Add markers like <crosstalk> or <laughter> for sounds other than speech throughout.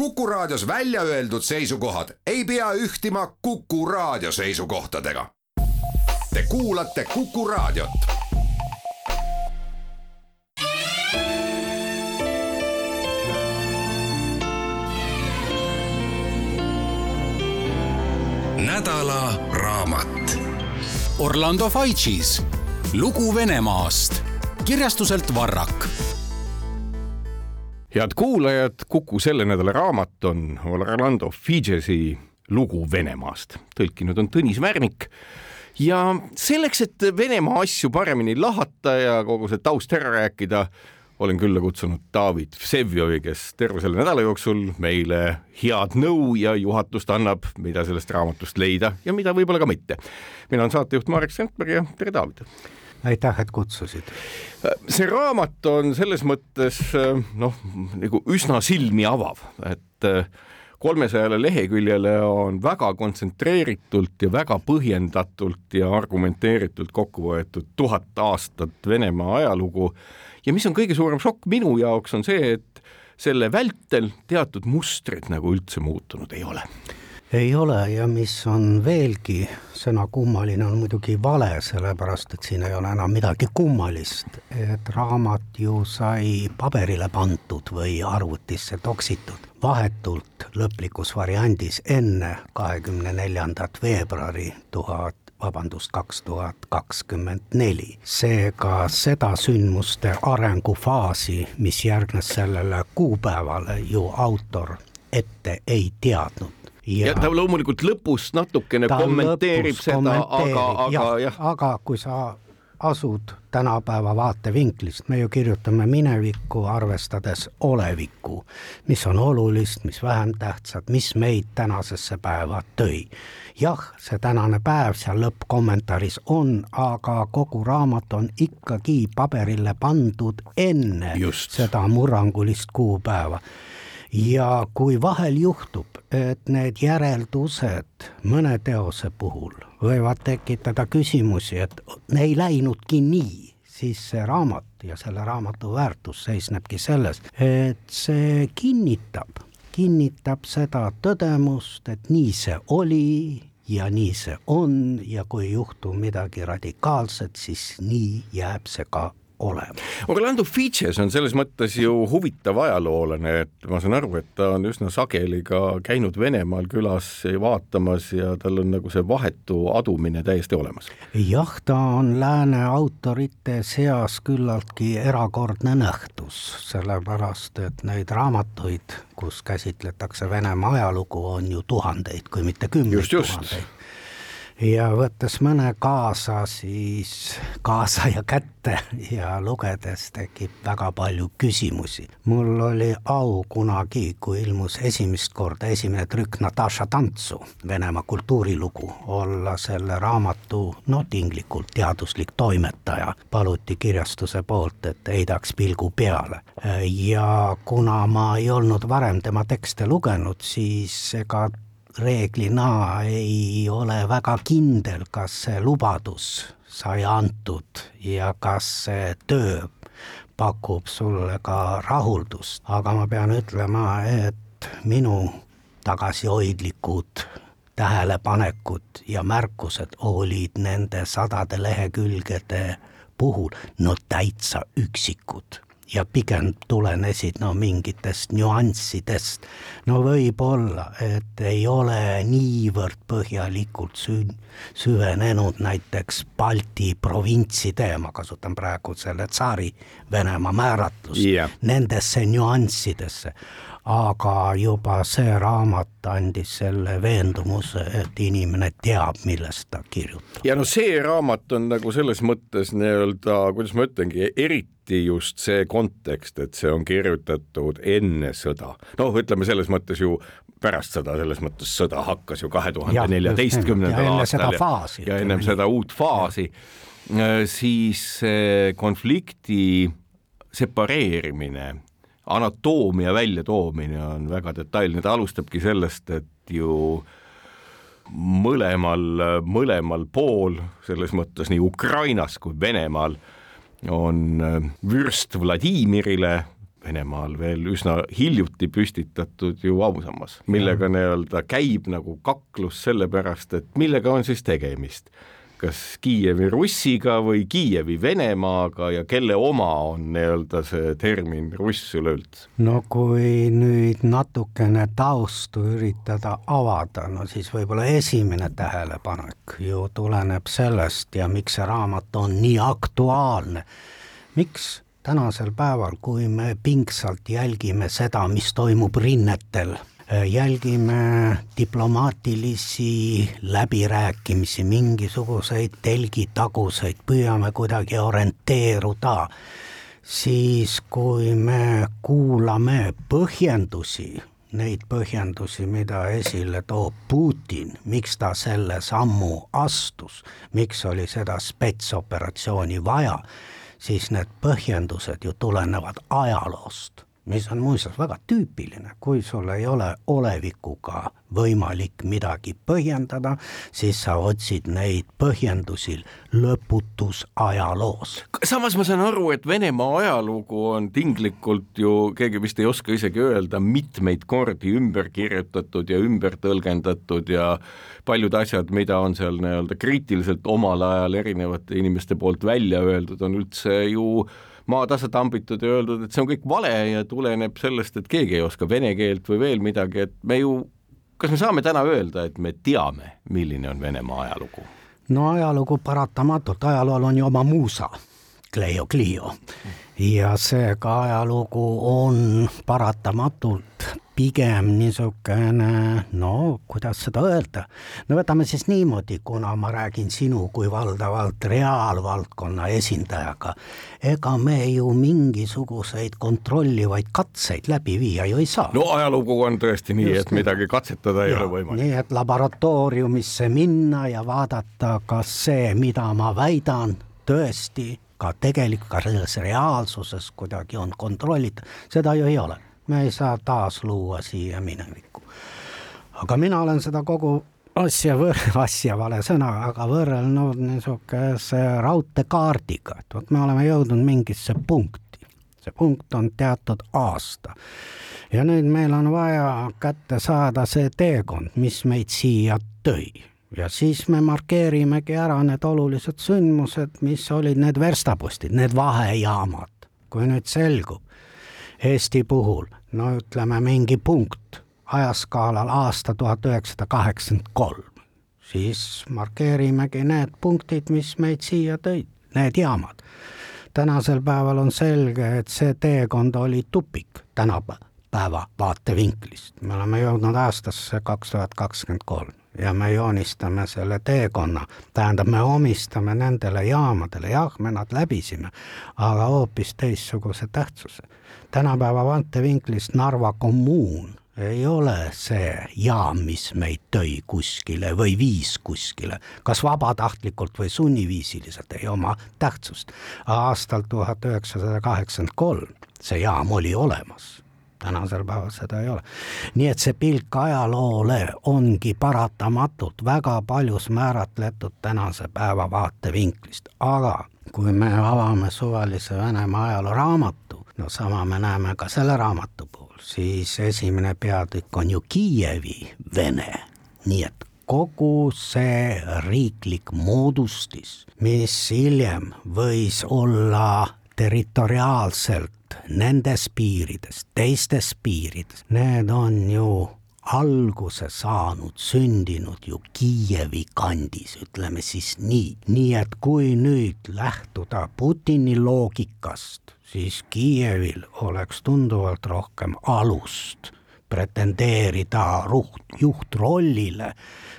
Kuku Raadios välja öeldud seisukohad ei pea ühtima Kuku Raadio seisukohtadega. Te kuulate Kuku Raadiot. nädala raamat. Orlando Faicis lugu Venemaast kirjastuselt Varrak head kuulajad, Kuku selle nädala raamat on Orlando Fidžesi lugu Venemaast, tõlkinud on Tõnis Värnik ja selleks, et Venemaa asju paremini lahata ja kogu see taust ära rääkida, olen külla kutsunud David Vsevjovi, kes terve selle nädala jooksul meile head nõu ja juhatust annab, mida sellest raamatust leida ja mida võib-olla ka mitte. mina olen saatejuht Marek Sandberg ja tere, David! Aitäh, et kutsusid. see raamat on selles mõttes noh, nagu üsna silmi avav, et kolmesajale leheküljele on väga kontsentreeritult ja väga põhjendatult ja argumenteeritult kokku võetud tuhat aastat Venemaa ajalugu ja mis on kõige suurem šokk minu jaoks, on see, et selle vältel teatud mustrid nagu üldse muutunud ei ole ei ole ja mis on veelgi sõna kummaline, on muidugi vale, sellepärast et siin ei ole enam midagi kummalist, et raamat ju sai paberile pandud või arvutisse toksitud vahetult lõplikus variandis enne kahekümne neljandat veebruari tuhat vabandust, kaks tuhat kakskümmend neli. seega seda sündmuste arengufaasi, mis järgnes sellele kuupäevale, ju autor ette ei teadnud ja, ta loomulikult lõpus natukene kommenteerib seda, aga, aga jah. aga kui sa asud tänapäeva vaatevinklist, me ju kirjutame minevikku, arvestades olevikku, mis on olulist, mis vähem tähtsat, mis meid tänasesse päeva tõi. jah, see tänane päev seal lõppkommentaaris on, aga kogu raamat on ikkagi paberile pandud enne Just. seda murrangulist kuupäeva ja kui vahel juhtub, et need järeldused mõne teose puhul võivad tekitada küsimusi, et ei läinudki nii, siis see raamat ja selle raamatu väärtus seisnebki selles, et see kinnitab, kinnitab seda tõdemust, et nii see oli ja nii see on ja kui ei juhtu midagi radikaalset, siis nii jääb see ka olema. Orlando Fitches on selles mõttes ju huvitav ajaloolane, et ma saan aru, et ta on üsna sageli ka käinud Venemaal külas vaatamas ja tal on nagu see vahetu adumine täiesti olemas. jah, ta on lääne autorite seas küllaltki erakordne nähtus, sellepärast et neid raamatuid, kus käsitletakse Venemaa ajalugu, on ju tuhandeid, kui mitte kümneid tuhandeid ja võttes mõne kaasa, siis kaasa ja kätte ja lugedes tekib väga palju küsimusi. mul oli au kunagi, kui ilmus esimest korda esimene trükk Nataša Tantsu, Venemaa kultuurilugu, olla selle raamatu no tinglikult teaduslik toimetaja. paluti kirjastuse poolt, et heidaks pilgu peale. ja kuna ma ei olnud varem tema tekste lugenud, siis ega reeglina ei ole väga kindel, kas see lubadus sai antud ja kas see töö pakub sulle ka rahuldust, aga ma pean ütlema, et minu tagasihoidlikud tähelepanekud ja märkused olid nende sadade lehekülgede puhul no täitsa üksikud ja pigem tulenesid no mingitest nüanssidest. no võib-olla, et ei ole niivõrd põhjalikult sü-, süvenenud näiteks Balti provintside, ma kasutan praegu selle tsaari Venemaa määratlust yeah., nendesse nüanssidesse aga juba see raamat andis selle veendumuse, et inimene teab, millest ta kirjutab. ja no see raamat on nagu selles mõttes nii-öelda, kuidas ma ütlengi, eriti just see kontekst, et see on kirjutatud enne sõda. noh, ütleme selles mõttes ju pärast sõda, selles mõttes sõda hakkas ju kahe tuhande neljateistkümnendal aastal ja, ja ennem seda uut faasi, äh, siis konflikti separeerimine anatoomia väljatoomine on väga detailne, ta alustabki sellest, et ju mõlemal, mõlemal pool, selles mõttes nii Ukrainas kui Venemaal on vürst Vladimirile Venemaal veel üsna hiljuti püstitatud ju ausammas, millega nii-öelda käib nagu kaklus selle pärast, et millega on siis tegemist kas Kiievi Russiga või Kiievi Venemaaga ja kelle oma on nii-öelda see termin Russ üleüldse? no kui nüüd natukene taustu üritada avada, no siis võib-olla esimene tähelepanek ju tuleneb sellest ja miks see raamat on nii aktuaalne. miks tänasel päeval, kui me pingsalt jälgime seda, mis toimub rinnetel jälgime diplomaatilisi läbirääkimisi, mingisuguseid telgitaguseid, püüame kuidagi orienteeruda, siis kui me kuulame põhjendusi, neid põhjendusi, mida esile toob Putin, miks ta selle sammu astus, miks oli seda spetsoperatsiooni vaja, siis need põhjendused ju tulenevad ajaloost mis on muuseas väga tüüpiline, kui sul ei ole olevikuga võimalik midagi põhjendada, siis sa otsid neid põhjendusi lõputus ajaloos. samas ma saan aru, et Venemaa ajalugu on tinglikult ju, keegi vist ei oska isegi öelda, mitmeid kordi ümber kirjutatud ja ümber tõlgendatud ja paljud asjad, mida on seal nii-öelda kriitiliselt omal ajal erinevate inimeste poolt välja öeldud, on üldse ju maatasa tambitud ja öeldud, et see on kõik vale ja tuleneb sellest, et keegi ei oska vene keelt või veel midagi, et me ju, kas me saame täna öelda, et me teame, milline on Venemaa ajalugu? no ajalugu paratamatult, ajalool on ju oma muusa, Cleo Clio ja seega ajalugu on paratamatult pigem niisugune no kuidas seda öelda, no võtame siis niimoodi, kuna ma räägin sinu kui valdavalt reaalvaldkonna esindajaga, ega me ju mingisuguseid kontrollivaid katseid läbi viia ju ei saa. no ajalugu on tõesti nii, et midagi katsetada ei ja, ole võimalik. nii et laboratooriumisse minna ja vaadata, kas see, mida ma väidan, tõesti ka tegelik, ka selles reaalsuses kuidagi on kontrollitud, seda ju ei ole me ei saa taas luua siia minevikku. aga mina olen seda kogu asja <laughs> asja vale sõna, aga võrrelnud niisuguse raudteekaardiga, et vot me oleme jõudnud mingisse punkti. see punkt on teatud aasta. ja nüüd meil on vaja kätte saada see teekond, mis meid siia tõi ja siis me markeerimegi ära need olulised sündmused, mis olid need verstapostid, need vahejaamad. kui nüüd selgub Eesti puhul, no ütleme mingi punkt ajaskaalal aasta tuhat üheksasada kaheksakümmend kolm, siis markeerimegi need punktid, mis meid siia tõid, need jaamad. tänasel päeval on selge, et see teekond oli tupik tänapäeva vaatevinklist, me oleme jõudnud aastasse kaks tuhat kakskümmend kolm ja me joonistame selle teekonna, tähendab, me omistame nendele jaamadele, jah, me nad läbisime, aga hoopis teistsuguse tähtsuse. Tänapäeva vaatevinklist Narva kommuun ei ole see jaam, mis meid tõi kuskile või viis kuskile, kas vabatahtlikult või sunniviisiliselt, ei oma tähtsust. aastal tuhat üheksasada kaheksakümmend kolm see jaam oli olemas tänasel päeval seda ei ole. nii et see pilk ajaloole ongi paratamatult väga paljus määratletud tänase päeva vaatevinklist, aga kui me avame suvalise Venemaa ajalooraamatu, no sama me näeme ka selle raamatu puhul, siis esimene peatükk on ju Kiievi Vene, nii et kogu see riiklik moodustis, mis hiljem võis olla territoriaalselt nendes piirides, teistes piirides, need on ju alguse saanud, sündinud ju Kiievi kandis, ütleme siis nii. nii et kui nüüd lähtuda Putini loogikast, siis Kiievil oleks tunduvalt rohkem alust pretendeerida ruht, juhtrollile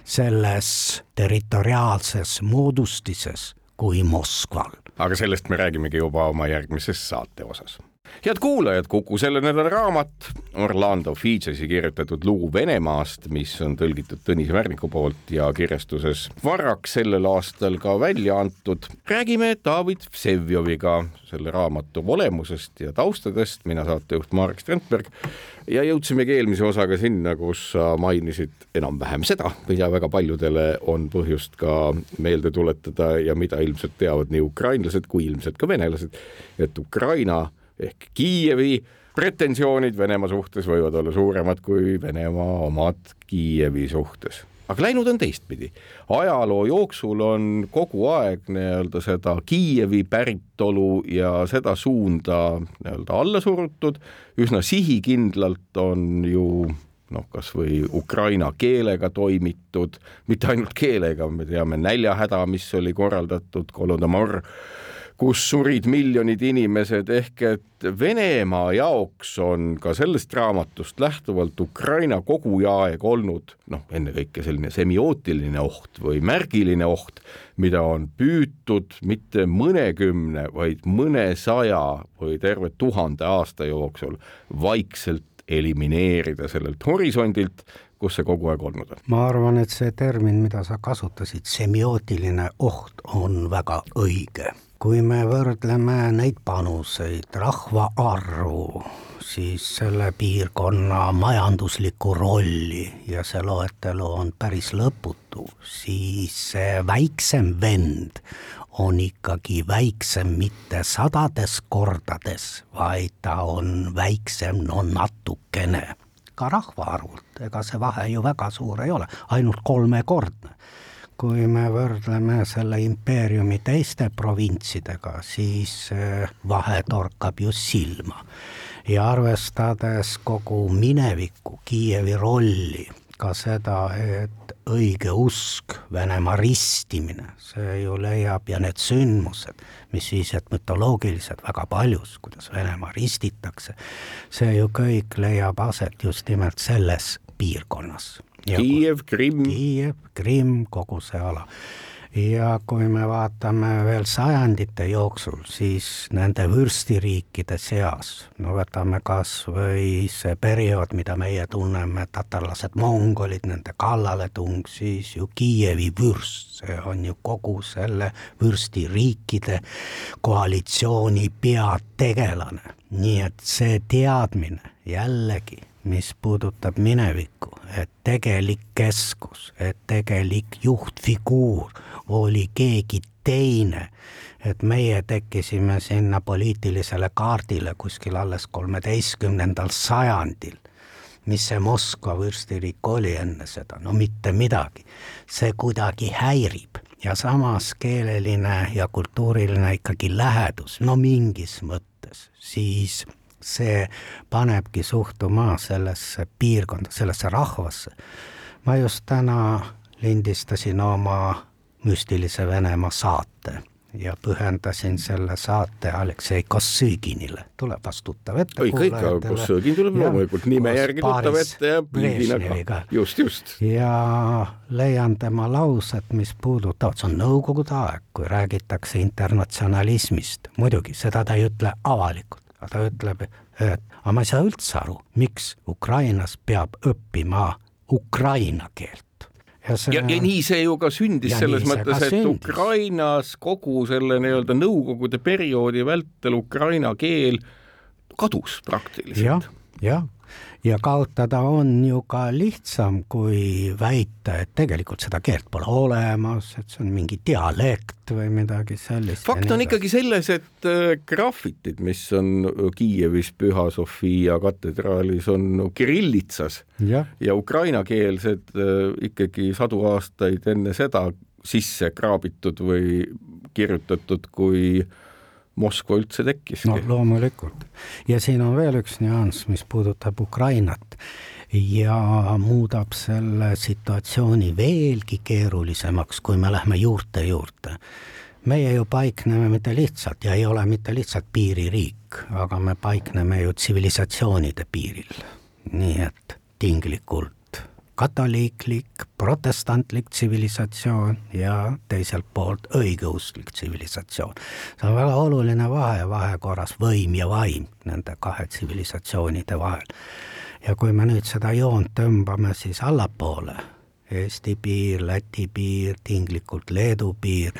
selles territoriaalses moodustises kui Moskval. aga sellest me räägimegi juba oma järgmises saate osas head kuulajad, Kuku selle nädala raamat Orlando Fidžesi kirjutatud lugu Venemaast, mis on tõlgitud Tõnis Värniku poolt ja kirjastuses Varrak sellel aastal ka välja antud. räägime David Vsevjoviga selle raamatu olemusest ja taustadest, mina saatejuht Marek Strandberg ja jõudsimegi eelmise osaga sinna, kus sa mainisid enam-vähem seda, mida väga paljudele on põhjust ka meelde tuletada ja mida ilmselt teavad nii ukrainlased kui ilmselt ka venelased, et Ukraina ehk Kiievi pretensioonid Venemaa suhtes võivad olla suuremad kui Venemaa omad Kiievi suhtes. Aga läinud on teistpidi. ajaloo jooksul on kogu aeg nii-öelda seda Kiievi päritolu ja seda suunda nii-öelda alla surutud, üsna sihikindlalt on ju noh, kasvõi ukraina keelega toimitud, mitte ainult keelega, me teame näljahäda, mis oli korraldatud, Kolodomor kus surid miljonid inimesed, ehk et Venemaa jaoks on ka sellest raamatust lähtuvalt Ukraina kogu aeg olnud noh, ennekõike selline semiootiline oht või märgiline oht, mida on püütud mitte mõnekümne, vaid mõnesaja või terve tuhande aasta jooksul vaikselt elimineerida sellelt horisondilt, kus see kogu aeg olnud on? ma arvan, et see termin, mida sa kasutasid, semiootiline oht, on väga õige kui me võrdleme neid panuseid, rahvaarvu, siis selle piirkonna majanduslikku rolli ja see loetelu on päris lõputu, siis see väiksem vend on ikkagi väiksem mitte sadades kordades, vaid ta on väiksem no natukene. Ka rahvaarvult, ega see vahe ju väga suur ei ole, ainult kolmekordne kui me võrdleme selle impeeriumi teiste provintsidega, siis äh, vahe torkab ju silma. ja arvestades kogu minevikku, Kiievi rolli, ka seda, et õige usk, Venemaa ristimine, see ju leiab ja need sündmused, mis siis, et mütoloogilised väga paljus, kuidas Venemaa ristitakse, see ju kõik leiab aset just nimelt selles piirkonnas Kiiev, Krimm. Kiiev, Krimm, kogu see ala. ja kui me vaatame veel sajandite jooksul, siis nende vürstiriikide seas, no võtame kas või see periood, mida meie tunneme, tatarlased, mongolid, nende kallaletung, siis ju Kiievi vürst, see on ju kogu selle vürstiriikide koalitsiooni peategelane. nii et see teadmine jällegi mis puudutab minevikku, et tegelik keskus, et tegelik juhtfiguur oli keegi teine, et meie tekkisime sinna poliitilisele kaardile kuskil alles kolmeteistkümnendal sajandil. mis see Moskva vürstiriik oli enne seda, no mitte midagi. see kuidagi häirib. Ja samas keeleline ja kultuuriline ikkagi lähedus, no mingis mõttes, siis see panebki suhtuma sellesse piirkonda, sellesse rahvasse. ma just täna lindistasin oma müstilise Venemaa saate ja pühendasin selle saate Aleksei Kossõginile, tuleb vast tuttav ette. õige, ikka, Kossõgin tuleb loomulikult nime järgi tuttav ette ja Brežneviga, just, just. ja leian tema laused, mis puudutavad, see on nõukogude aeg, kui räägitakse internatsionalismist, muidugi seda ta ei ütle avalikult, aga ta ütleb, et aga ma ei saa üldse aru, miks Ukrainas peab õppima ukraina keelt. ja, see... ja, ja nii see ju ka sündis ja selles mõttes, et sündis. Ukrainas kogu selle nii-öelda Nõukogude perioodi vältel ukraina keel kadus praktiliselt. jah, ja kaotada on ju ka lihtsam, kui väita, et tegelikult seda keelt pole olemas, et see on mingi dialekt või midagi sellist. fakt on ikkagi selles, et äh, grafitid, mis on Kiievis Püha Sofia katedraalis, on kirillitsas ja, ja ukrainakeelsed äh, ikkagi sadu aastaid enne seda sisse kraabitud või kirjutatud kui äh, Moskva üldse tekkiski. no loomulikult. ja siin on veel üks nüanss, mis puudutab Ukrainat ja muudab selle situatsiooni veelgi keerulisemaks, kui me lähme juurte juurde. meie ju paikneme mitte lihtsalt ja ei ole mitte lihtsalt piiririik, aga me paikneme ju tsivilisatsioonide piiril. nii et tinglikult katoliiklik, protestantlik tsivilisatsioon ja teiselt poolt õigeusklik tsivilisatsioon. see on väga oluline vahe vahekorras võim ja vaim nende kahe tsivilisatsioonide vahel. ja kui me nüüd seda joont tõmbame siis allapoole, Eesti piir, Läti piir, tinglikult Leedu piir,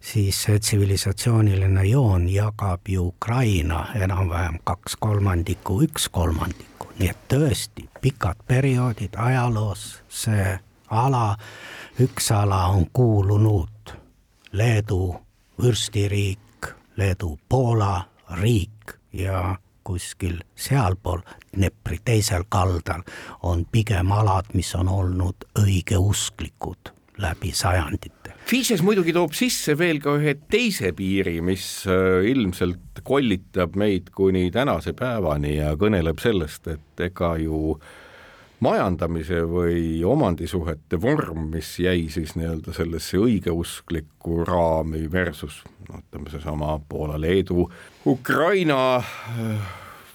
siis see tsivilisatsiooniline joon jagab ju Ukraina enam-vähem kaks kolmandikku, üks kolmandik nii et tõesti pikad perioodid ajaloos see ala, üks ala on kuulunud Leedu vürstiriik, Leedu-Poola riik ja kuskil sealpool Dnepri teisel kaldal on pigem alad, mis on olnud õigeusklikud läbi sajandite. Fidesz muidugi toob sisse veel ka ühe teise piiri, mis äh, ilmselt kollitab meid kuni tänase päevani ja kõneleb sellest, et ega ju majandamise või omandisuhete vorm, mis jäi siis nii-öelda sellesse õigeusklikku raami versus noh, ütleme seesama Poola, Leedu, Ukraina äh,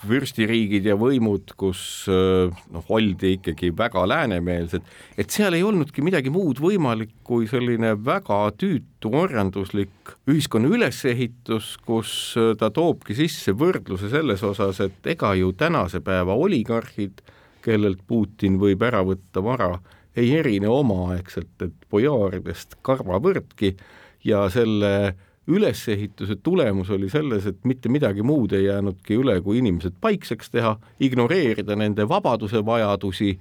vürstiriigid ja võimud, kus noh, oldi ikkagi väga läänemeelsed, et seal ei olnudki midagi muud võimalik kui selline väga tüütu orjanduslik ühiskonna ülesehitus, kus ta toobki sisse võrdluse selles osas, et ega ju tänase päeva oligarhid, kellelt Putin võib ära võtta vara, ei erine omaaegselt, et bojaaridest karvavõrdki ja selle ülesehituse tulemus oli selles, et mitte midagi muud ei jäänudki üle, kui inimesed paikseks teha, ignoreerida nende vabaduse vajadusi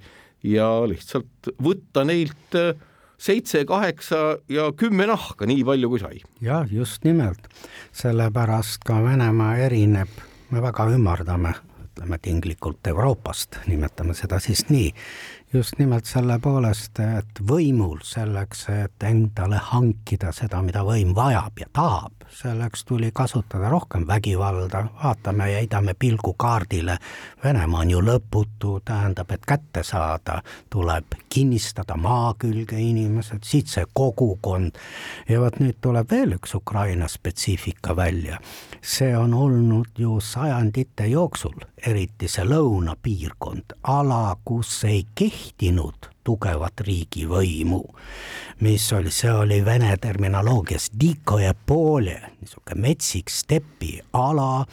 ja lihtsalt võtta neilt äh, seitse, kaheksa ja kümme nahka, nii palju kui sai. jah, just nimelt, sellepärast ka Venemaa erineb, me väga ümardame, ütleme tinglikult Euroopast, nimetame seda siis nii, just nimelt selle poolest, et võimul selleks, et endale hankida seda, mida võim vajab ja tahab, selleks tuli kasutada rohkem vägivalda, vaatame ja heidame pilgu kaardile, Venemaa on ju lõputu, tähendab, et kätte saada, tuleb kinnistada maa külge inimesed, siit see kogukond. Ja vot nüüd tuleb veel üks Ukraina spetsiifika välja. see on olnud ju sajandite jooksul, eriti see lõunapiirkond, ala, kus ei kehti kehtinud tugevat riigivõimu, mis oli, see oli vene terminoloogias dikoje poole, niisugune metsik stepiala,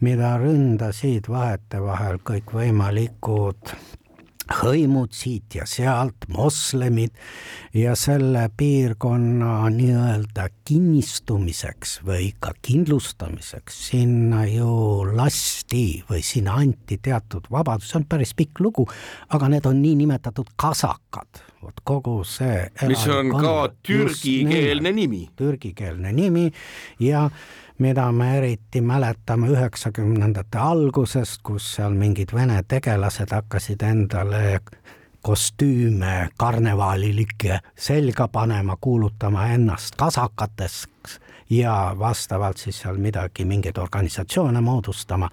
mida ründasid vahetevahel kõikvõimalikud hõimud siit ja sealt, moslemid ja selle piirkonna nii-öelda kinnistumiseks või ka kindlustamiseks sinna ju lasti või sinna anti teatud vabadus, see on päris pikk lugu, aga need on niinimetatud kasakad, vot kogu see mis on ka türgikeelne nimi. türgikeelne nimi ja mida me eriti mäletame üheksakümnendate algusest, kus seal mingid vene tegelased hakkasid endale kostüüme karnevalilikke selga panema, kuulutama ennast kasakateks ja vastavalt siis seal midagi, mingeid organisatsioone moodustama.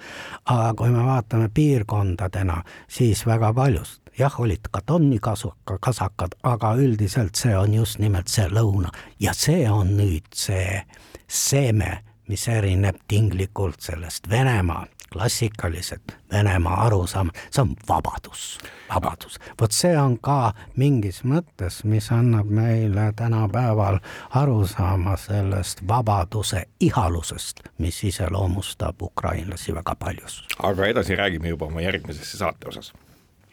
aga kui me vaatame piirkondadena, siis väga paljust jah, olid ka tonni kasuka, kasakad, aga üldiselt see on just nimelt see lõuna ja see on nüüd see seeme mis erineb tinglikult sellest Venemaa, klassikaliselt Venemaa arusaam, see on vabadus, vabadus. vot see on ka mingis mõttes, mis annab meile tänapäeval arusaama sellest vabaduse ihalusest, mis iseloomustab ukrainlasi väga paljus. aga edasi räägime juba oma järgmises saate osas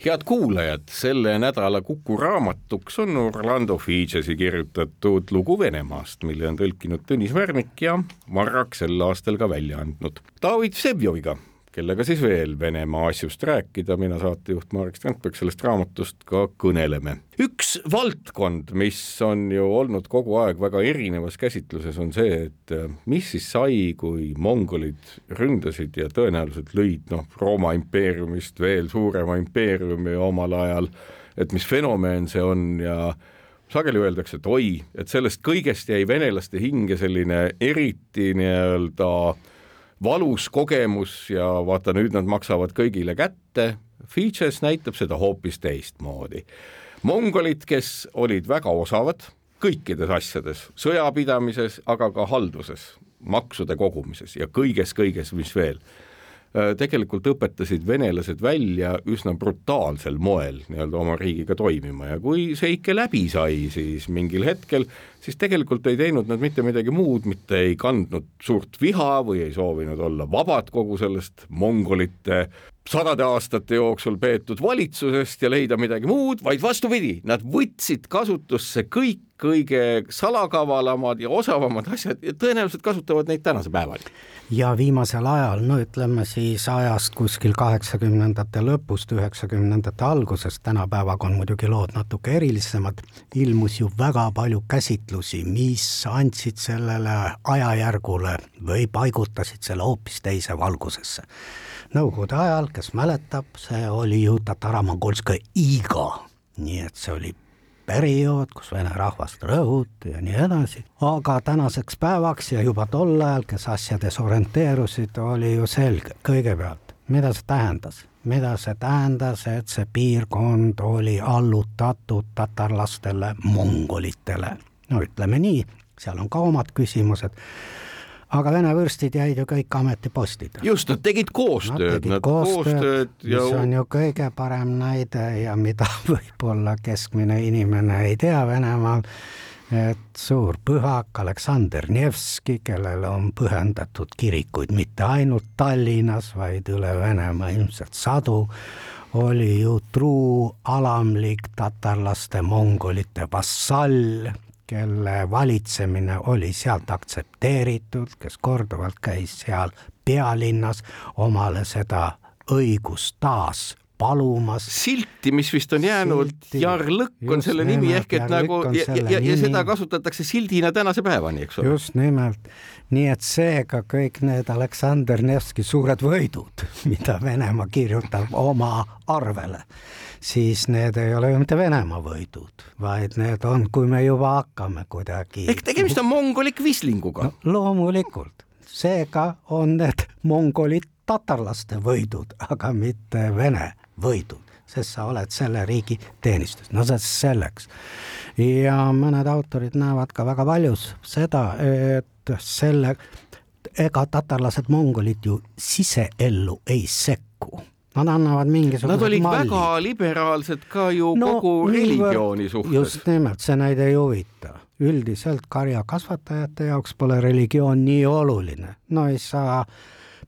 head kuulajad, selle nädala Kuku raamatuks on Orlando Fidžesi kirjutatud lugu Venemaast, mille on tõlkinud Tõnis Värnik ja Marrak sel aastal ka välja andnud. David Vsevjoviga kellega siis veel Venemaa asjust rääkida, mina saatejuht Marek Strandberg sellest raamatust ka kõneleme. üks valdkond, mis on ju olnud kogu aeg väga erinevas käsitluses, on see, et äh, mis siis sai, kui mongolid ründasid ja tõenäoliselt lõid noh, Rooma impeeriumist veel suurema impeeriumi omal ajal, et mis fenomen see on ja sageli öeldakse, et oi, et sellest kõigest jäi venelaste hinge selline eriti nii-öelda äh, valus kogemus ja vaata, nüüd nad maksavad kõigile kätte. Features näitab seda hoopis teistmoodi. mongolid, kes olid väga osavad kõikides asjades, sõjapidamises, aga ka halduses, maksude kogumises ja kõiges-kõiges, mis veel tegelikult õpetasid venelased välja üsna brutaalsel moel nii-öelda oma riigiga toimima ja kui see ikka läbi sai, siis mingil hetkel siis tegelikult ei teinud nad mitte midagi muud, mitte ei kandnud suurt viha või ei soovinud olla vabad kogu sellest mongolite sadade aastate jooksul peetud valitsusest ja leida midagi muud, vaid vastupidi, nad võtsid kasutusse kõik kõige salakavalamad ja osavamad asjad ja tõenäoliselt kasutavad neid tänase päevani. Ja viimasel ajal, no ütleme siis ajast kuskil kaheksakümnendate lõpust, üheksakümnendate algusest, tänapäevaga on muidugi lood natuke erilisemad, ilmus ju väga palju käsitlusi, mis andsid sellele ajajärgule või paigutasid selle hoopis teise valgusesse Nõukogude ajal, kes mäletab, see oli ju tataramongolska iga, nii et see oli periood, kus vene rahvast rõhuti ja nii edasi, aga tänaseks päevaks ja juba tol ajal, kes asjades orienteerusid, oli ju selge, kõigepealt, mida see tähendas? Mida see tähendas, et see piirkond oli allutatud tatarlastele, mongolitele. no ütleme nii, seal on ka omad küsimused aga vene vürstid jäid ju kõik ametipostidele. just, nad tegid koostööd, nad koostööd, koostööd ja mis on ju kõige parem näide ja mida <laughs> võib-olla keskmine inimene ei tea Venemaal, et suur pühak Aleksander Nevski, kellele on pühendatud kirikuid mitte ainult Tallinnas, vaid üle Venemaa ilmselt sadu, oli ju truu alamlik tatarlaste, mongolite vassall kelle valitsemine oli sealt aktsepteeritud, kes korduvalt käis seal pealinnas omale seda õigust taas palumas. silti, mis vist on jäänud, Jar Lõkk on selle nimi ehk et nagu ja, ja, ja, ja seda kasutatakse sildina tänase päevani, eks ole. just nimelt, nii et seega kõik need Aleksander Nevski suured võidud, <laughs> mida Venemaa kirjutab oma arvele siis need ei ole ju mitte Venemaa võidud, vaid need on, kui me juba hakkame kuidagi. ehk tegemist on mongoli kvislinguga no,? loomulikult, seega on need mongolid tatarlaste võidud, aga mitte Vene võidud, sest sa oled selle riigi teenistus, no see selleks. ja mõned autorid näevad ka väga paljus seda, et selle, ega tatarlased, mongolid ju siseellu ei sekku Nad annavad mingisugused Nad olid malli. väga liberaalsed ka ju no, kogu religiooni suhtes. just nimelt, see neid ei huvita. üldiselt karjakasvatajate jaoks pole religioon nii oluline, no ei saa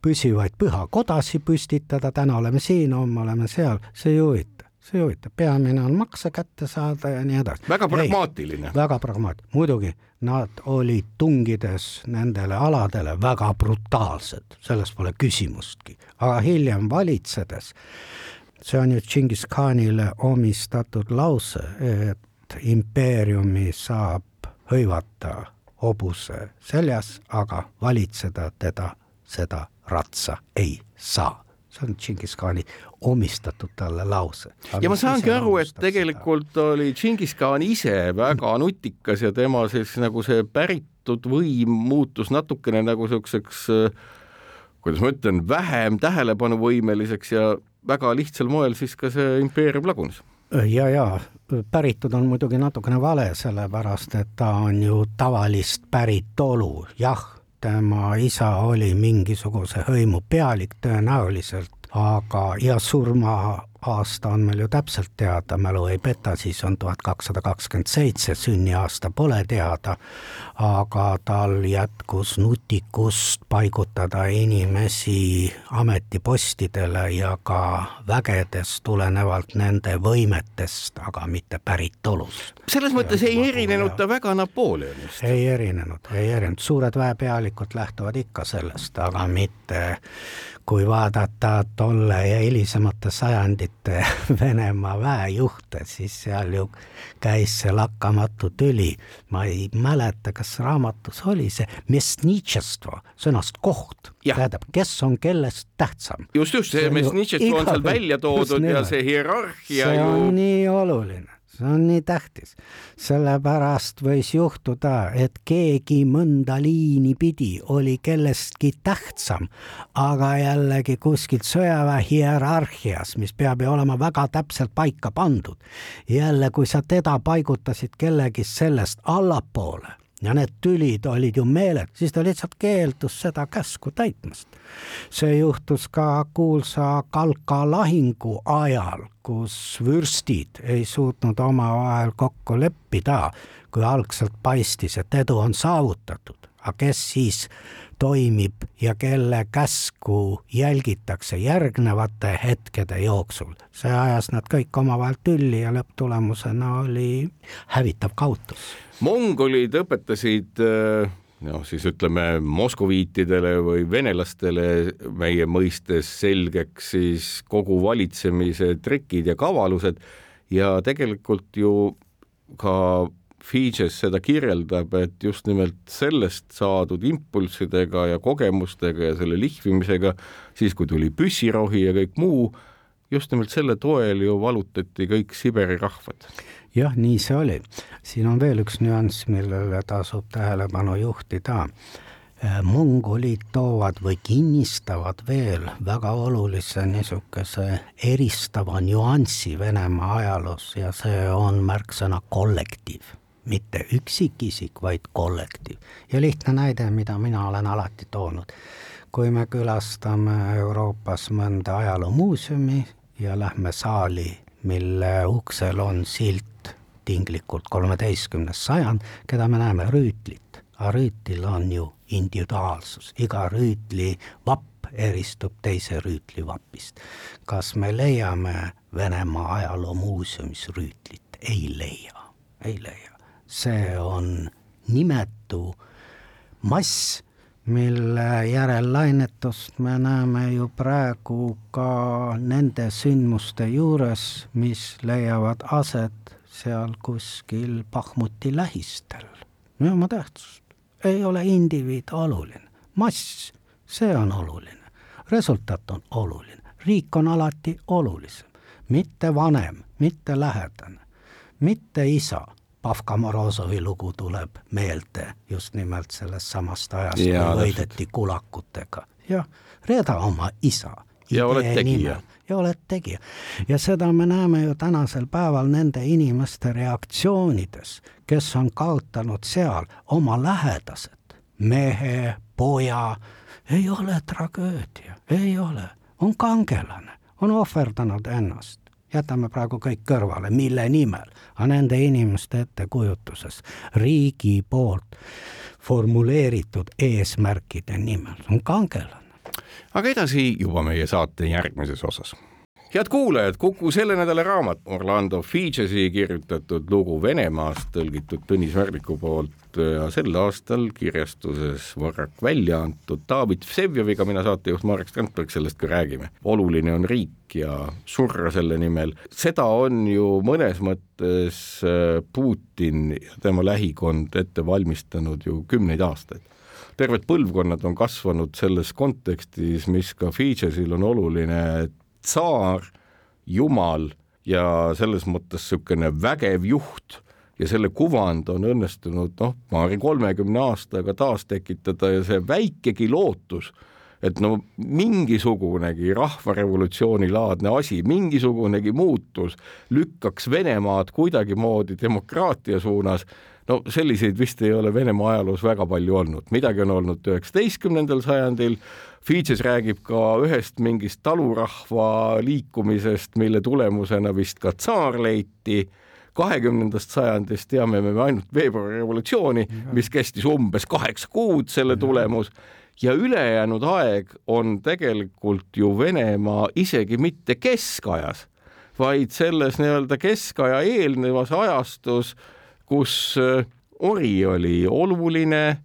püsivaid pühakodasid püstitada, täna oleme siin, homme oleme seal, see ei huvita see ei huvita, peamine on makse kätte saada ja nii edasi. väga pragmaatiline. väga pragmaatiline, muidugi nad olid tungides nendele aladele väga brutaalsed, selles pole küsimustki, aga hiljem valitsedes, see on ju Džingis Khanile omistatud lause, et impeeriumi saab hõivata hobuse seljas, aga valitseda teda seda ratsa ei saa see on Džingis-Khani omistatud talle lause. ja ma saangi aru, et tegelikult seda. oli Džingis-Khan ise väga nutikas ja tema siis nagu see päritud võim muutus natukene nagu siukseks, kuidas ma ütlen, vähem tähelepanuvõimeliseks ja väga lihtsal moel siis ka see impeerium lagunes ja, ja päritud on muidugi natukene vale, sellepärast et ta on ju tavalist päritolu, jah tema isa oli mingisuguse hõimu pealik tõenäoliselt, aga ja surma aasta on meil ju täpselt teada, mälu ei peta, siis on tuhat kakssada kakskümmend seitse, sünniaasta pole teada, aga tal jätkus nutikust paigutada inimesi ametipostidele ja ka vägedes tulenevalt nende võimetest, aga mitte päritolust. selles mõttes ja, ei erinenud ta väga Napoleonist? ei erinenud, ei erinenud, suured väepealikud lähtuvad ikka sellest, aga mitte kui vaadata tolle ja hilisemate sajandite <laughs> Venemaa väejuhte, siis seal ju käis see lakkamatu tüli. ma ei mäleta, kas raamatus oli see mesnitšestvo, sõnast koht, tähendab, kes on kellest tähtsam. just, just see, mesnitšestvo on seal välja toodud ja see hierarhia see ju. on nii oluline see on nii tähtis, sellepärast võis juhtuda, et keegi mõnda liini pidi oli kellestki tähtsam, aga jällegi kuskilt sõjaväe hierarhias, mis peab ju olema väga täpselt paika pandud. jälle, kui sa teda paigutasid kellegi sellest allapoole ja need tülid olid ju meeled, siis ta lihtsalt keeldus seda käsku täitmast. see juhtus ka kuulsa Kalka lahingu ajal, kus vürstid ei suutnud omavahel kokku leppida, kui algselt paistis, et edu on saavutatud, aga kes siis toimib ja kelle käsku jälgitakse järgnevate hetkede jooksul. see ajas nad kõik omavahel tülli ja lõpptulemusena oli hävitav kaotus mongolid õpetasid äh, noh, siis ütleme moskoviitidele või venelastele meie mõistes selgeks siis kogu valitsemise trikid ja kavalused ja tegelikult ju ka Fidžes seda kirjeldab, et just nimelt sellest saadud impulssidega ja kogemustega ja selle lihvimisega, siis kui tuli püssirohi ja kõik muu, just nimelt selle toel ju valutati kõik Siberi rahvad. jah, nii see oli. siin on veel üks nüanss, millele tasub tähelepanu juhtida Äh, mongolid toovad või kinnistavad veel väga olulise niisuguse eristava nüansi Venemaa ajaloos ja see on märksõna kollektiiv, mitte üksikisik, vaid kollektiiv. ja lihtne näide, mida mina olen alati toonud. kui me külastame Euroopas mõnda ajaloomuuseumi ja lähme saali, mille uksel on silt tinglikult kolmeteistkümnes sajand, keda me näeme rüütlit, aga rüütlil on ju individuaalsus, iga rüütli vapp eristub teise rüütli vapist. kas me leiame Venemaa ajaloomuuseumis rüütlit? ei leia, ei leia. See on nimetu mass, mille järelllainetust me näeme ju praegu ka nende sündmuste juures, mis leiavad aset seal kuskil Bahmuti lähistel. ei oma tähtsust ei ole indiviid oluline, mass, see on oluline, resultaat on oluline, riik on alati olulisem, mitte vanem, mitte lähedane, mitte isa. Pavka Morozovi lugu tuleb meelde just nimelt sellest samast ajast, kui võideti kulakutega. jah, reeda oma isa. ja oled tegija ja oled tegija. ja seda me näeme ju tänasel päeval nende inimeste reaktsioonides, kes on kaotanud seal oma lähedased, mehe, poja, ei ole tragöödia, ei ole, on kangelane, on ohverdanud ennast jätame praegu kõik kõrvale, mille nimel, aga nende inimeste ettekujutuses riigi poolt formuleeritud eesmärkide nimel. On kangelane. Aga edasi juba meie saate järgmises osas. Head kuulajad, Kuku selle nädala raamat Orlando Fidžesi kirjutatud lugu Venemaast, tõlgitud Tõnis Värniku poolt ja sel aastal kirjastuses Varrak välja antud David Vsevjeviga, mina saatejuht Marek Strandberg, sellest ka räägime. oluline on riik ja surra selle nimel, seda on ju mõnes mõttes äh, Putin ja tema lähikond ette valmistanud ju kümneid aastaid terved põlvkonnad on kasvanud selles kontekstis, mis ka Fidžesil on oluline, tsaar, jumal ja selles mõttes niisugune vägev juht ja selle kuvand on õnnestunud noh, paari kolmekümne aastaga taastekitada ja see väikegi lootus, et no mingisugunegi rahvarevolutsioonilaadne asi, mingisugunegi muutus lükkaks Venemaad kuidagimoodi demokraatia suunas no selliseid vist ei ole Venemaa ajaloos väga palju olnud, midagi on olnud üheksateistkümnendal sajandil, Fidžis räägib ka ühest mingist talurahva liikumisest, mille tulemusena vist ka tsaar leiti, kahekümnendast sajandist teame me ainult veebruari revolutsiooni, mis kestis umbes kaheksa kuud, selle tulemus, ja ülejäänud aeg on tegelikult ju Venemaa isegi mitte keskajas, vaid selles nii-öelda keskaja eelnevas ajastus kus äh, ori oli oluline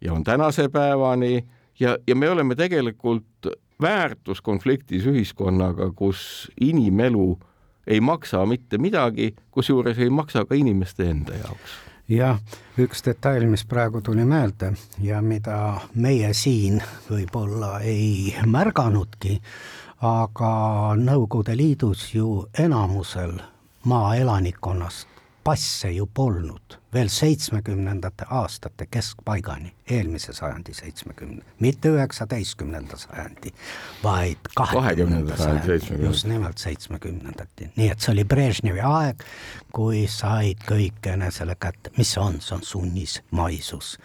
ja on tänase päevani ja, ja me oleme tegelikult väärtuskonfliktis ühiskonnaga, kus inimelu ei maksa mitte midagi, kusjuures ei maksa ka inimeste enda jaoks. jah, üks detail, mis praegu tuli meelde ja mida meie siin võib-olla ei märganudki, aga Nõukogude Liidus ju enamusel maaelanikkonnast passe ju polnud veel seitsmekümnendate aastate keskpaigani, eelmise sajandi seitsmekümne, mitte üheksateistkümnenda sajandi, vaid kahekümnenda sajandi, just nimelt seitsmekümnendati, nii et see oli Brežnevi aeg, kui said kõik enesele kätte, mis see on, see on sunnismaisus.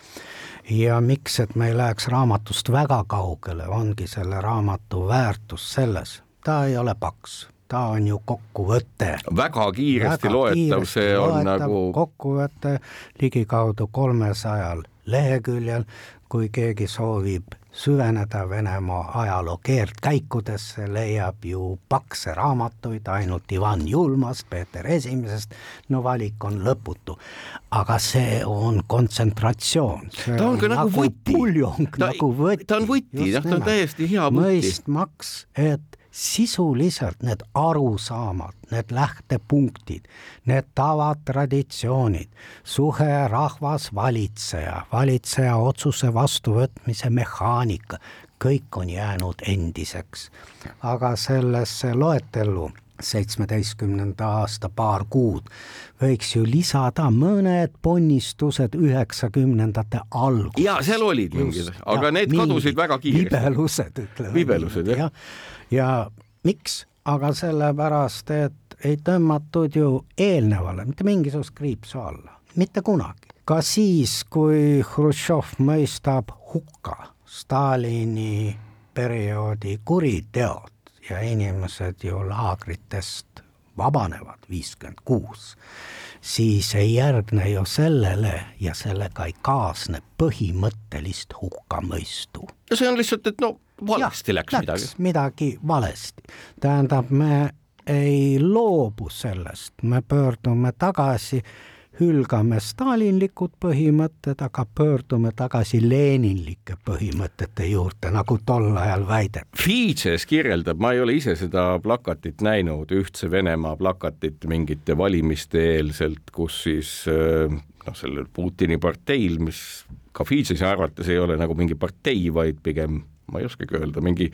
ja miks, et me ei läheks raamatust väga kaugele, ongi selle raamatu väärtus selles, ta ei ole paks ta on ju kokkuvõte. väga kiiresti väga loetav, see on loetav, nagu. kokkuvõte ligikaudu kolmesajal leheküljel, kui keegi soovib süveneda Venemaa ajaloo keerdkäikudesse, leiab ju pakse raamatuid ainult Ivan Julmast, Peeter Esimesest, no valik on lõputu. aga see on kontsentratsioon. ta on ka nagu, nagu võti. puljong, nagu võti. ta on võti, jah, ta on täiesti hea võti. mõistmaks, et sisuliselt need arusaamad, need lähtepunktid, need tavad, traditsioonid, suhe rahvas-valitseja, valitseja otsuse vastuvõtmise mehaanika, kõik on jäänud endiseks. aga sellesse loetellu seitsmeteistkümnenda aasta paar kuud, võiks ju lisada mõned ponnistused üheksakümnendate alguses. ja seal olid mingid, aga ja, need kadusid väga kiiresti. vibelused, ütleme. vibelused, jah. ja, ja miks, aga sellepärast, et ei tõmmatud ju eelnevale mitte mingisugust kriipsu alla, mitte kunagi. ka siis, kui Hruštšov mõistab hukka Stalini perioodi kuriteod, ja inimesed ju laagritest vabanevad viiskümmend kuus, siis ei järgne ju sellele ja sellega ei kaasne põhimõttelist hukkamõistu. no see on lihtsalt, et no valesti ja, läks, läks midagi. midagi valesti, tähendab, me ei loobu sellest, me pöördume tagasi hülgame stalinlikud põhimõtted, aga pöördume tagasi leninlike põhimõtete juurde, nagu tol ajal väideti. Fidžes kirjeldab, ma ei ole ise seda plakatit näinud, Ühtse Venemaa plakatit mingite valimiste eelselt, kus siis äh, noh, sellel Putini parteil, mis ka Fidžesi arvates ei ole nagu mingi partei, vaid pigem ma ei oskagi öelda, mingi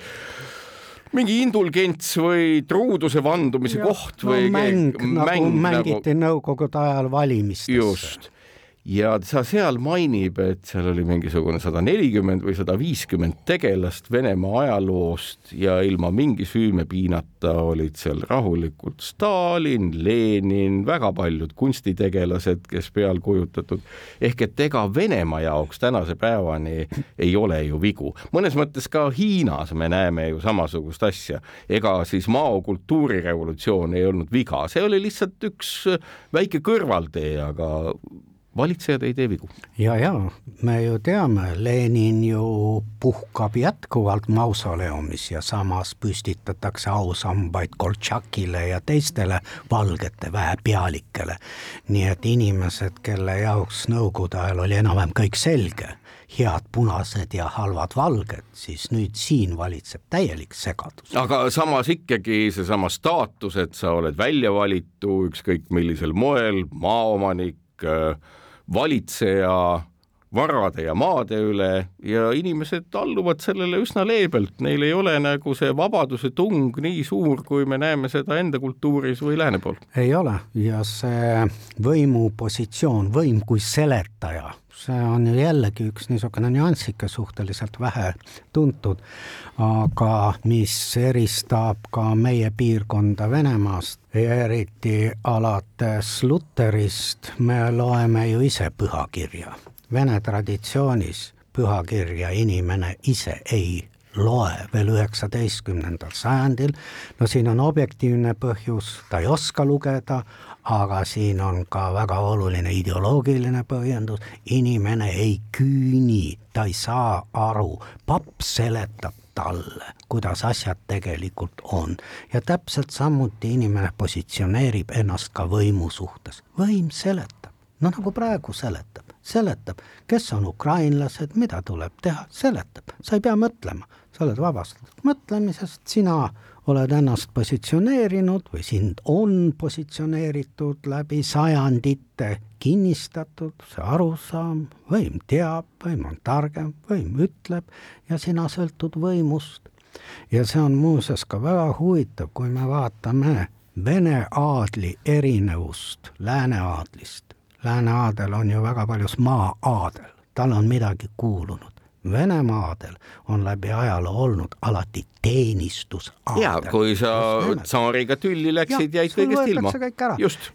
mingi indulgents või truuduse vandumise ja, koht või no, mäng, mäng, nagu mängiti nagu... nõukogude ajal valimistesse. just ja sa seal mainib, et seal oli mingisugune sada nelikümmend või sada viiskümmend tegelast Venemaa ajaloost ja ilma mingi süümepiinata olid seal rahulikult Stalin, Lenin, väga paljud kunstitegelased, kes peal kujutatud. ehk et ega Venemaa jaoks tänase päevani ei ole ju vigu. mõnes mõttes ka Hiinas me näeme ju samasugust asja. ega siis Mao kultuurirevolutsioon ei olnud viga, see oli lihtsalt üks väike kõrvaltee, aga valitsejad ei tee vigu. ja, ja me ju teame, Lenin ju puhkab jätkuvalt mausoleumis ja samas püstitatakse ausambaid Koltšakile ja teistele valgete väepealikele. nii et inimesed, kelle jaoks nõukogude ajal oli enam-vähem kõik selge, head punased ja halvad valged, siis nüüd siin valitseb täielik segadus. aga samas ikkagi seesama staatus, et sa oled välja valitu ükskõik millisel moel, maaomanik äh,, valitseja varade ja maade üle ja inimesed alluvad sellele üsna leebelt, neil ei ole nagu see vabaduse tung nii suur, kui me näeme seda enda kultuuris või lääne pool. ei ole ja see võimupositsioon, võim kui seletaja, see on ju jällegi üks niisugune nüansike suhteliselt vähe tuntud, aga mis eristab ka meie piirkonda Venemaast. Ja eriti alates Luterist, me loeme ju ise pühakirja. Vene traditsioonis pühakirja inimene ise ei loe veel üheksateistkümnendal sajandil, no siin on objektiivne põhjus, ta ei oska lugeda, aga siin on ka väga oluline ideoloogiline põhjendus, inimene ei küüni, ta ei saa aru, papp seletab talle, kuidas asjad tegelikult on. ja täpselt samuti inimene positsioneerib ennast ka võimu suhtes, võim seletab, no nagu praegu seletab. Seletab, kes on ukrainlased, mida tuleb teha, seletab, sa ei pea mõtlema, sa oled vabastatud mõtlemisest, sina oled ennast positsioneerinud või sind on positsioneeritud läbi sajandite kinnistatud see arusaam, võim teab, võim on targem, võim ütleb ja sina sõltud võimust. ja see on muuseas ka väga huvitav, kui me vaatame Vene aadli erinevust lääne aadlist Lääne-aadel on ju väga paljus maa-aadel, tal on midagi kuulunud. Venemaadel on läbi ajaloo olnud alati teenistusaadel. ja kui sa tsaariga tülli läksid, jäid kõigest ilma.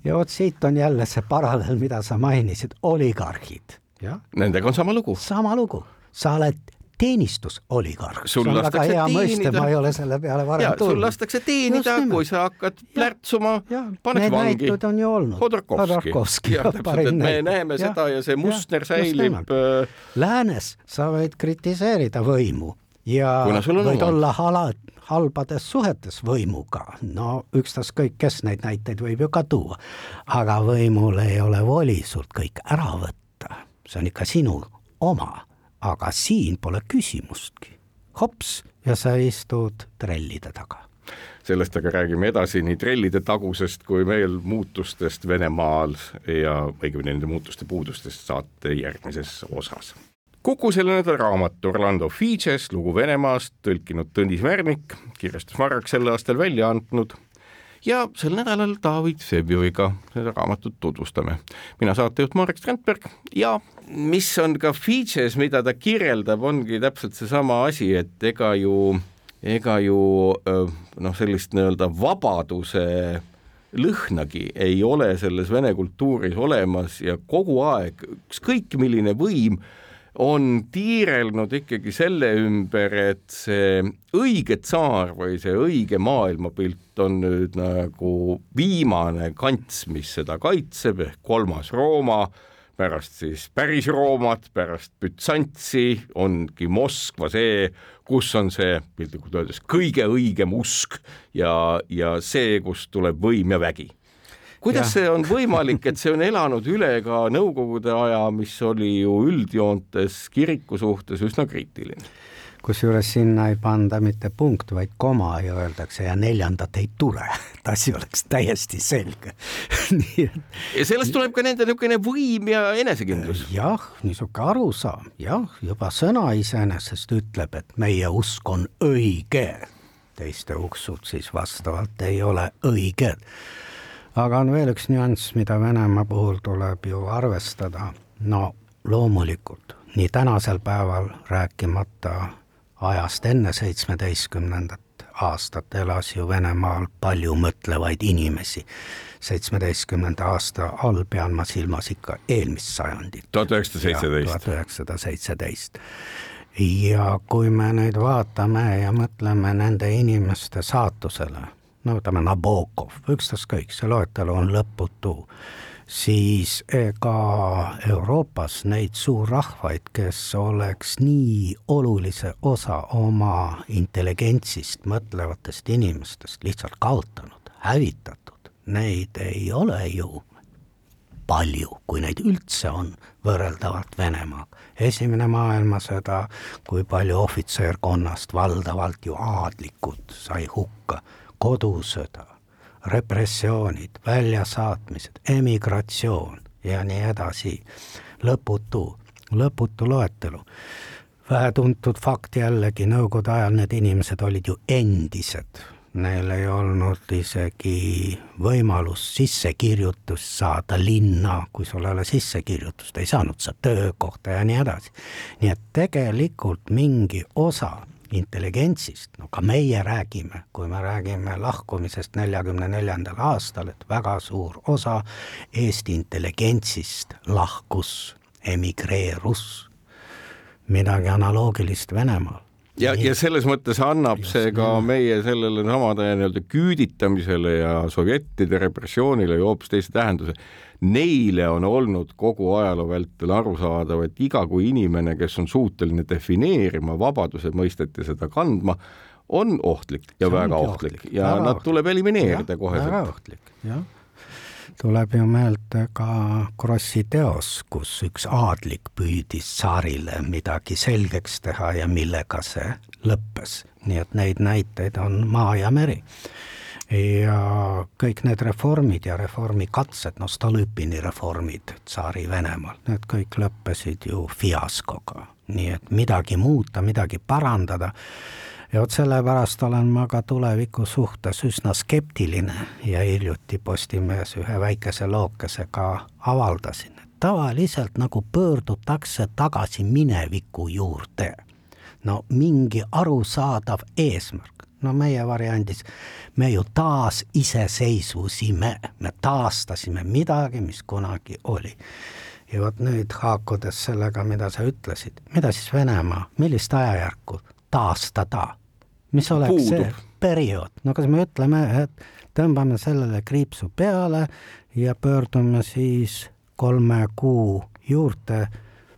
ja vot siit on jälle see paralleel, mida sa mainisid, oligarhid. Nendega on sama lugu. sama lugu, sa oled teenistusoligarh. see on väga hea mõiste, ma ei ole selle peale varem tulnud. sul lastakse teenida, kui sa hakkad plärtsuma, paned Need vangi. on ju olnud. Hodorkovski. jah, täpselt, et me näeme ja, seda ja see muster säilib. Äh, Läänes sa võid kritiseerida võimu ja võid olla halad, halbades suhetes võimuga, no ükstaskõik, kes neid näiteid võib ju ka tuua, aga võimul ei ole voli sult kõik ära võtta, see on ikka sinu oma aga siin pole küsimustki. hops ja sa istud trellide taga sellest aga räägime edasi nii trellide tagusest kui veel muutustest Venemaal ja õigemini nende muutuste puudustest saate järgmises osas. Kuku selle nädala raamat Orlando Figes, lugu Venemaast, tõlkinud Tõnis Värnik, kirjastus Marrak sel aastal välja andnud ja sel nädalal David Vsevioviga seda raamatut tutvustame. mina saatejuht Marek Strandberg ja mis on ka Figes, mida ta kirjeldab, ongi täpselt seesama asi, et ega ju ega ju noh, sellist nii-öelda vabaduse lõhnagi ei ole selles vene kultuuris olemas ja kogu aeg ükskõik milline võim on tiirelnud ikkagi selle ümber, et see õige tsaar või see õige maailmapilt on nüüd nagu viimane kants, mis seda kaitseb ehk kolmas Rooma pärast siis päris Roomat, pärast Bütsantsi ongi Moskva see, kus on see piltlikult öeldes kõige õigem usk ja, ja see, kust tuleb võim ja vägi. Kuidas ja. see on võimalik, et see on elanud üle ka Nõukogude aja, mis oli ju üldjoontes kiriku suhtes üsna kriitiline? kusjuures sinna ei panda mitte punkt, vaid koma ja öeldakse ja neljandat ei tule, <laughs> et asi oleks täiesti selge <laughs> nii et. ja sellest tuleb ka nende niisugune võim ja enesekindlus. jah, niisugune arusaam, jah, juba sõna iseenesest ütleb, et meie usk on õige, teiste uksud siis vastavalt ei ole õiged. Aga on veel üks nüanss, mida Venemaa puhul tuleb ju arvestada, no loomulikult nii tänasel päeval rääkimata ajast enne seitsmeteistkümnendat aastat elas ju Venemaal palju mõtlevaid inimesi. seitsmeteistkümnenda aasta all pean ma silmas ikka eelmist sajandit. tuhat üheksasada seitseteist. tuhat üheksasada seitseteist. ja kui me nüüd vaatame ja mõtleme nende inimeste saatusele, no võtame Nabokov, ükstaskõik, see loetelu on lõputu siis ega Euroopas neid suurrahvaid, kes oleks nii olulise osa oma intelligentsist mõtlevatest inimestest lihtsalt kaotanud, hävitatud, neid ei ole ju palju, kui neid üldse on, võrreldavalt Venemaaga. esimene maailmasõda, kui palju ohvitserkonnast, valdavalt ju aadlikud, sai hukka, kodusõda repressioonid, väljasaatmised, emigratsioon ja nii edasi, lõputu, lõputu loetelu. vähetuntud fakt jällegi, nõukogude ajal need inimesed olid ju endised, neil ei olnud isegi võimalust sissekirjutust saada linna, kui sul ei ole sissekirjutust, ei saanud sa töökohta ja nii edasi. nii et tegelikult mingi osa intelligentsist, no ka meie räägime, kui me räägime lahkumisest neljakümne neljandal aastal, et väga suur osa Eesti intelligentsist lahkus, emigreerus, midagi analoogilist Venemaal. Ja, ja selles mõttes annab Just, see ka meie sellele samade nii-öelda küüditamisele ja sovjettide repressioonile ju hoopis teise tähenduse. Neile on olnud kogu ajaloo vältel arusaadav, et iga kui inimene, kes on suuteline defineerima vabaduse mõistet ja seda kandma, on ohtlik ja see väga ohtlik, ohtlik ja väga nad tuleb elimineerida kohe. väga ohtlik, jah tuleb ju meelde ka Krossi teos, kus üks aadlik püüdis tsaarile midagi selgeks teha ja millega see lõppes. nii et neid näiteid on maa ja meri. Ja kõik need reformid ja reformikatsed, no Stolypini reformid Tsaari-Venemaal, need kõik lõppesid ju fiaskoga. nii et midagi muuta, midagi parandada ja vot sellepärast olen ma ka tuleviku suhtes üsna skeptiline ja hiljuti Postimehes ühe väikese lookesega avaldasin, et tavaliselt nagu pöördutakse tagasi mineviku juurde. no mingi arusaadav eesmärk, no meie variandis me ju taas iseseisvusime, me taastasime midagi, mis kunagi oli. Ja vot nüüd haakudes sellega, mida sa ütlesid, mida siis Venemaa, millist ajajärku taastada? Mis oleks Puudub. see periood, no kas me ütleme, et tõmbame sellele kriipsu peale ja pöördume siis kolme kuu juurde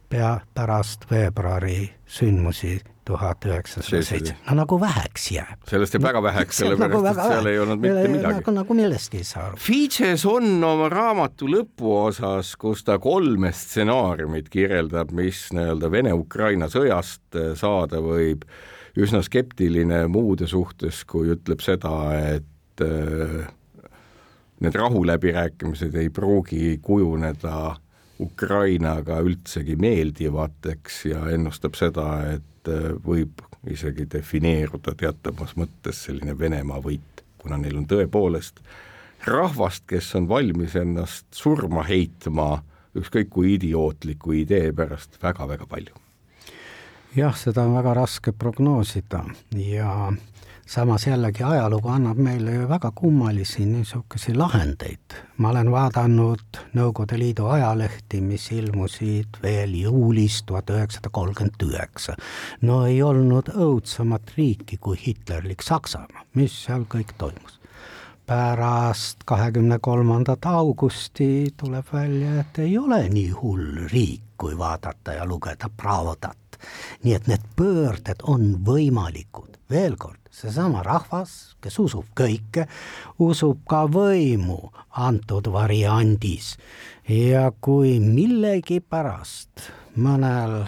pea pärast veebruari sündmusi tuhat üheksasada seitse, no nagu väheks jääb. sellest jääb väga väheks, sellepärast nagu väga et seal ei olnud mitte midagi. nagu, nagu millestki ei saa aru. Fitches on oma raamatu lõpuosas, kus ta kolme stsenaariumit kirjeldab, mis nii-öelda Vene-Ukraina sõjast saada võib üsna skeptiline muude suhtes, kui ütleb seda, et äh, need rahuläbirääkimised ei pruugi kujuneda Ukrainaga üldsegi meeldivateks ja ennustab seda, et äh, võib isegi defineeruda teatavas mõttes selline Venemaa võit, kuna neil on tõepoolest rahvast, kes on valmis ennast surma heitma ükskõik kui idiootliku idee pärast väga-väga palju jah, seda on väga raske prognoosida ja samas jällegi ajalugu annab meile ju väga kummalisi niisuguseid lahendeid. ma olen vaadanud Nõukogude Liidu ajalehti, mis ilmusid veel juulis tuhat üheksasada kolmkümmend üheksa. no ei olnud õudsemat riiki kui hitlerlik Saksamaa, mis seal kõik toimus pärast kahekümne kolmandat augusti tuleb välja, et ei ole nii hull riik, kui vaadata ja lugeda Pravodat nii et need pöörded on võimalikud, veel kord, seesama rahvas, kes usub kõike, usub ka võimu antud variandis. Ja kui millegipärast mõnel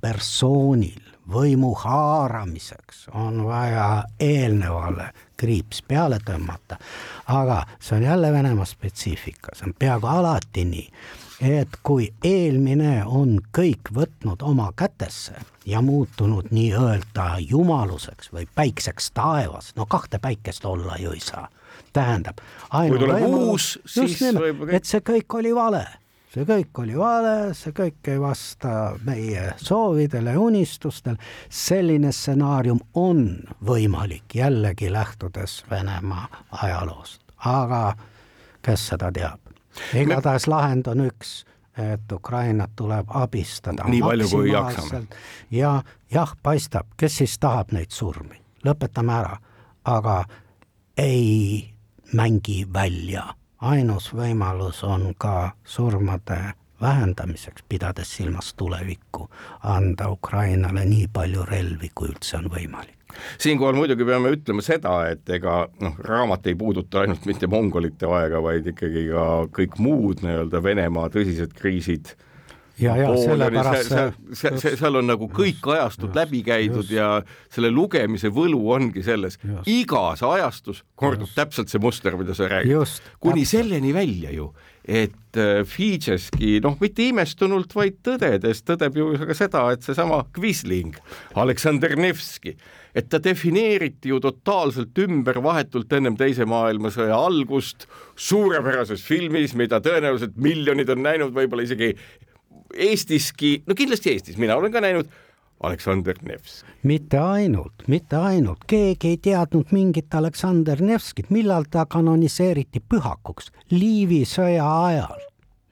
persoonil võimu haaramiseks on vaja eelnevale kriips peale tõmmata, aga see on jälle Venemaa spetsiifika, see on peaaegu alati nii et kui eelmine on kõik võtnud oma kätesse ja muutunud nii-öelda jumaluseks või päikseks taevas, no kahte päikest olla ju ei saa, tähendab. kui tuleb uus, siis nimelt, võib. et see kõik oli vale, see kõik oli vale, see kõik ei vasta meie soovidele ja unistustel. selline stsenaarium on võimalik jällegi lähtudes Venemaa ajaloost, aga kes seda teab igatahes lahend on üks, et Ukrainat tuleb abistada. nii palju, kui jaksame. ja jah, paistab, kes siis tahab neid surmi, lõpetame ära, aga ei mängi välja, ainus võimalus on ka surmade vähendamiseks, pidades silmas tulevikku, anda Ukrainale nii palju relvi, kui üldse on võimalik siinkohal muidugi peame ütlema seda, et ega noh, raamat ei puuduta ainult mitte mongolite aega, vaid ikkagi ka kõik muud nii-öelda Venemaa tõsised kriisid ja, ja sellepärast see, see, see, seal on nagu kõik ajastud just, läbi käidud just. ja selle lugemise võlu ongi selles, igas ajastus kordub just. täpselt see muster, mida sa räägid. kuni täpselt. selleni välja ju, et äh, Fidžeski noh, mitte imestunult, vaid tõdedes tõdeb ju ka seda, et seesama Quisling, Aleksander Nevski, et ta defineeriti ju totaalselt ümber vahetult ennem Teise maailmasõja algust suurepärases filmis, mida tõenäoliselt miljonid on näinud, võib-olla isegi Eestiski, no kindlasti Eestis, mina olen ka näinud Aleksander Nevski. mitte ainult, mitte ainult, keegi ei teadnud mingit Aleksander Nevskit, millal ta kanoniseeriti pühakuks, Liivi sõja ajal.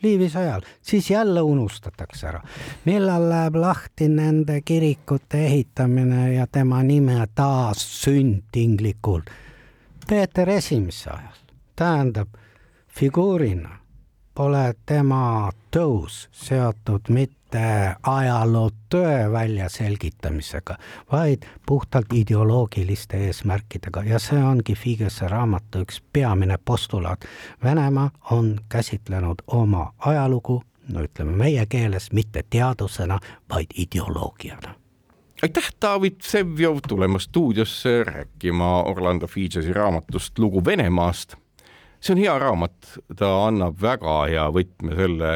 Liivi sõjal, siis jälle unustatakse ära. millal läheb lahti nende kirikute ehitamine ja tema nime taassünd tinglikult? Peeter Esimese ajal, tähendab figuurina pole tema tõus seotud mitte ajaloo tõe väljaselgitamisega, vaid puhtalt ideoloogiliste eesmärkidega. Ja see ongi Figese raamatu üks peamine postulaat. Venemaa on käsitlenud oma ajalugu, no ütleme meie keeles, mitte teadusena, vaid ideoloogiana. Aitäh, David Vsevjov tulemast stuudiosse rääkima Orlando Fidžesi raamatust Lugu Venemaast. See on hea raamat, ta annab väga hea võtme selle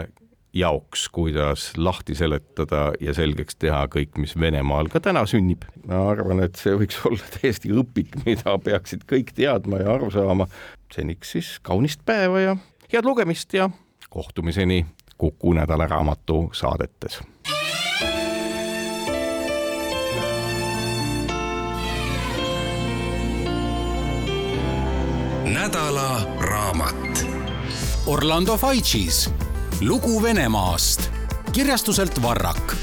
jaoks, kuidas lahti seletada ja selgeks teha kõik, mis Venemaal ka täna sünnib. ma arvan, et see võiks <laughs> olla täiesti õpik, mida peaksid kõik teadma ja aru saama. seniks siis kaunist päeva ja head lugemist ja kohtumiseni Kuku nädalaraamatu saadetes nädala raamat. Orlando Faicis lugu Venemaast. Kirjastuselt Varrak